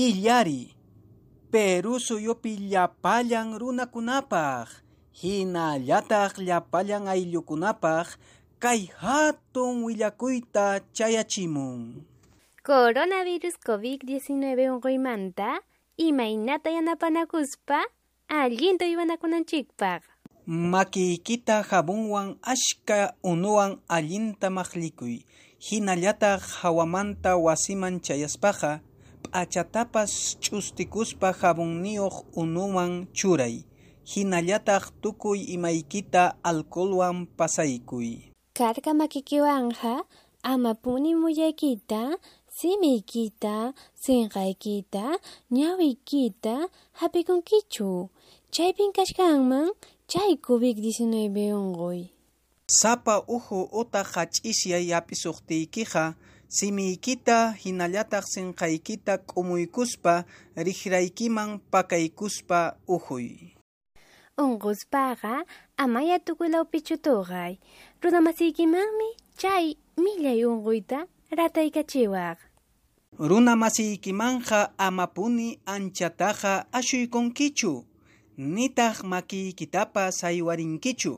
illari Peru suyupi llapallan runakunapaq hinallataq llapallan ayllukunapaq kay hatun willakuyta chayachimun. Coronavirus COVID-19 unquymanta imaynata yanapanakuspa allinta uywanakunanchikpaq makiykita jabunwan ashka unuwan allinta maqlikuy. Hinallataq hawamanta wasiman chayaspaqa p'achatapas ch'ustikuspa jabunniyuq unuwan churay. Hinallataq tukuy imaykita alcoholwan pasaykuy. Karka makikiwanja amapuni muyaykita simiykita sinqaykita ñawiykita hapikunkichu chaypin kashkanman chay COVID-19 unquy sapa uhu utaq hach'isya yapisuqtiykiqa simiykita hinallataq sinqaykita k'umuykuspa riqraykiman pakaykuspa uhuy. Unquspaqa amaya tukuylawpichu tuqay runamasiykimanmi chay millay unquyta rataykachiwaq runa masiykimanqa amapuni anchataqa ashuykunkichu nitaq makiykitapas aywarinkichu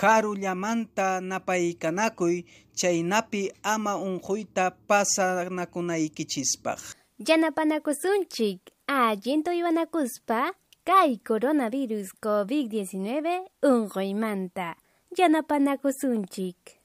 Qarullamanta napaykanakuy chaynapi ama unquyta pasanakunaykichispaq. Yanapanakusunchik, allinto yanakuspa kay coronavirus COVID-19 unquymanta. Yanapanakusunchik.